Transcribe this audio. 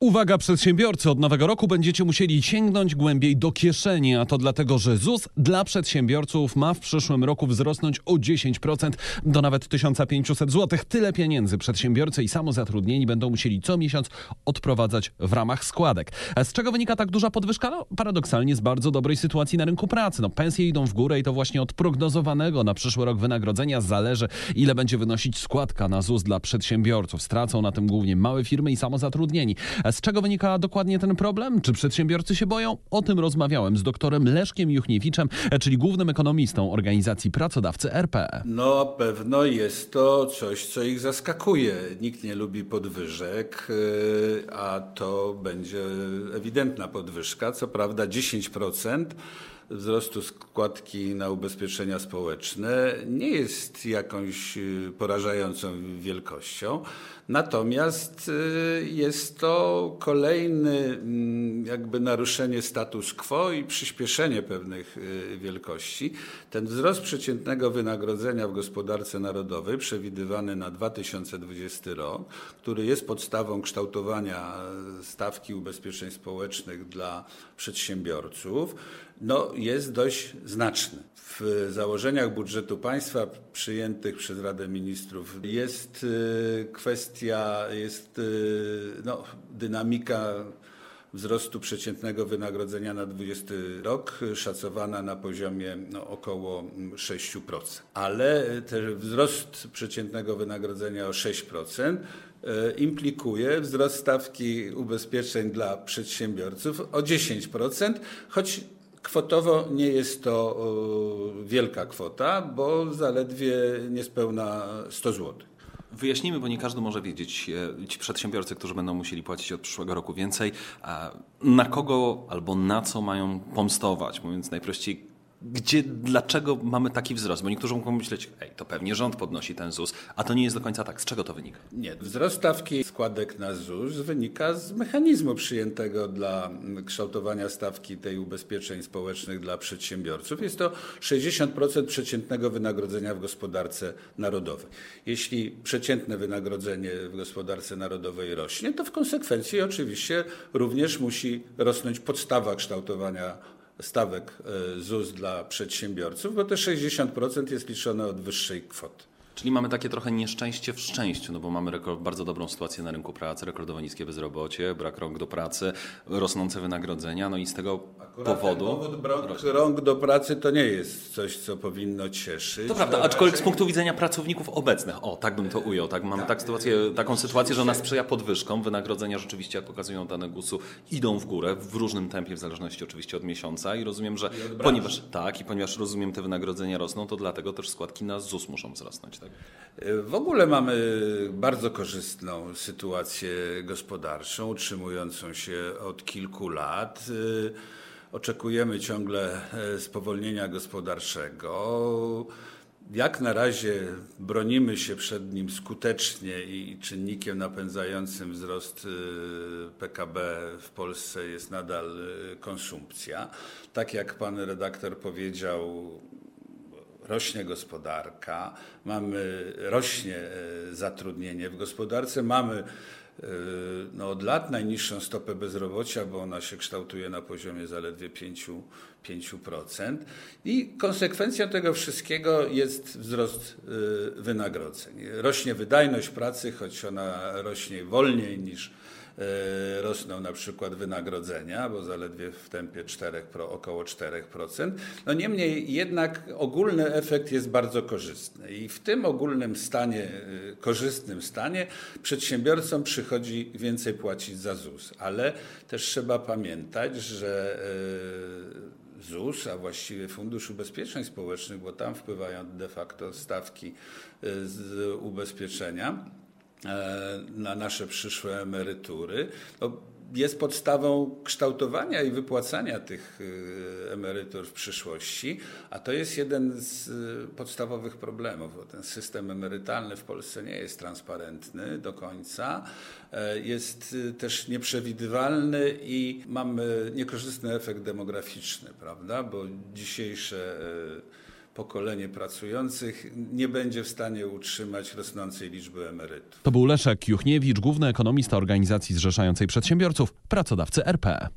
Uwaga przedsiębiorcy, od nowego roku będziecie musieli sięgnąć głębiej do kieszeni, a to dlatego, że ZUS dla przedsiębiorców ma w przyszłym roku wzrosnąć o 10% do nawet 1500 zł. Tyle pieniędzy przedsiębiorcy i samozatrudnieni będą musieli co miesiąc odprowadzać w ramach składek. Z czego wynika tak duża podwyżka? No, paradoksalnie z bardzo dobrej sytuacji na rynku pracy. No, pensje idą w górę i to właśnie od prognozowanego na przyszły rok wynagrodzenia zależy, ile będzie wynosić składka na ZUS dla przedsiębiorców. Stracą na tym głównie małe firmy i samozatrudnieni. Z czego wynika dokładnie ten problem? Czy przedsiębiorcy się boją? O tym rozmawiałem z doktorem Leszkiem Juchniewiczem, czyli głównym ekonomistą organizacji Pracodawcy RP. No pewno jest to coś, co ich zaskakuje. Nikt nie lubi podwyżek, yy, a to będzie ewidentna podwyżka. Co prawda 10% wzrostu składki na ubezpieczenia społeczne nie jest jakąś yy, porażającą wielkością. Natomiast y, jest to kolejny mm, jakby naruszenie status quo i przyspieszenie pewnych y, wielkości. Ten wzrost przeciętnego wynagrodzenia w gospodarce narodowej przewidywany na 2020 rok, który jest podstawą kształtowania stawki ubezpieczeń społecznych dla przedsiębiorców, no, jest dość znaczny. W założeniach budżetu państwa przyjętych przez Radę Ministrów jest y, kwestia, jest y, no, dynamika wzrostu przeciętnego wynagrodzenia na 20 rok szacowana na poziomie no, około 6%. Ale ten wzrost przeciętnego wynagrodzenia o 6% y, implikuje wzrost stawki ubezpieczeń dla przedsiębiorców o 10%, choć Kwotowo nie jest to wielka kwota, bo zaledwie niespełna 100 zł. Wyjaśnijmy, bo nie każdy może wiedzieć, e, ci przedsiębiorcy, którzy będą musieli płacić od przyszłego roku więcej, na kogo albo na co mają pomstować, mówiąc najprościej, gdzie, dlaczego mamy taki wzrost? Bo niektórzy mogą myśleć, ej, to pewnie rząd podnosi ten ZUS, a to nie jest do końca tak. Z czego to wynika? Nie, wzrost stawki składek na ZUS wynika z mechanizmu przyjętego dla kształtowania stawki tej ubezpieczeń społecznych dla przedsiębiorców. Jest to 60% przeciętnego wynagrodzenia w gospodarce narodowej. Jeśli przeciętne wynagrodzenie w gospodarce narodowej rośnie, to w konsekwencji oczywiście również musi rosnąć podstawa kształtowania stawek e, ZUS dla przedsiębiorców, bo te 60% jest liczone od wyższej kwoty. Czyli mamy takie trochę nieszczęście w szczęściu, no bo mamy rekord, bardzo dobrą sytuację na rynku pracy, rekordowo niskie bezrobocie, brak rąk do pracy, rosnące wynagrodzenia, no i z tego Akurat powodu... Powód brak rąk do pracy to nie jest coś, co powinno cieszyć. To prawda, aczkolwiek z punktu widzenia pracowników obecnych, o tak bym to ujął, tak, mamy tak, sytuację, taką sytuację, że ona sprzyja podwyżkom, wynagrodzenia rzeczywiście, jak pokazują dane GUS-u, idą w górę w różnym tempie, w zależności oczywiście od miesiąca i rozumiem, że ponieważ tak i ponieważ rozumiem te wynagrodzenia rosną, to dlatego też składki na ZUS muszą wzrosnąć, tak? W ogóle mamy bardzo korzystną sytuację gospodarczą, utrzymującą się od kilku lat. Oczekujemy ciągle spowolnienia gospodarczego. Jak na razie bronimy się przed nim skutecznie i czynnikiem napędzającym wzrost PKB w Polsce jest nadal konsumpcja. Tak jak pan redaktor powiedział, rośnie gospodarka, mamy, rośnie e, zatrudnienie w gospodarce, mamy e, no, od lat najniższą stopę bezrobocia, bo ona się kształtuje na poziomie zaledwie 5%, 5%. I konsekwencją tego wszystkiego jest wzrost e, wynagrodzeń. Rośnie wydajność pracy, choć ona rośnie wolniej niż rosną na przykład wynagrodzenia, bo zaledwie w tempie 4, około 4%. No niemniej jednak ogólny efekt jest bardzo korzystny i w tym ogólnym stanie, e, korzystnym stanie przedsiębiorcom przychodzi więcej płacić za ZUS, ale też trzeba pamiętać, że e, ZUS, a właściwie Fundusz Ubezpieczeń Społecznych, bo tam wpływają de facto stawki z ubezpieczenia, E, na nasze przyszłe emerytury, no, jest podstawą kształtowania i wypłacania tych e, emerytur w przyszłości, a to jest jeden z e, podstawowych problemów, bo ten system emerytalny w Polsce nie jest transparentny do końca, jest też nieprzewidywalny i mamy niekorzystny efekt demograficzny, prawda, bo dzisiejsze pokolenie pracujących nie będzie w stanie utrzymać rosnącej liczby emerytów. To był Leszek Juchniewicz, główny ekonomista organizacji zrzeszającej przedsiębiorców, pracodawcy RP.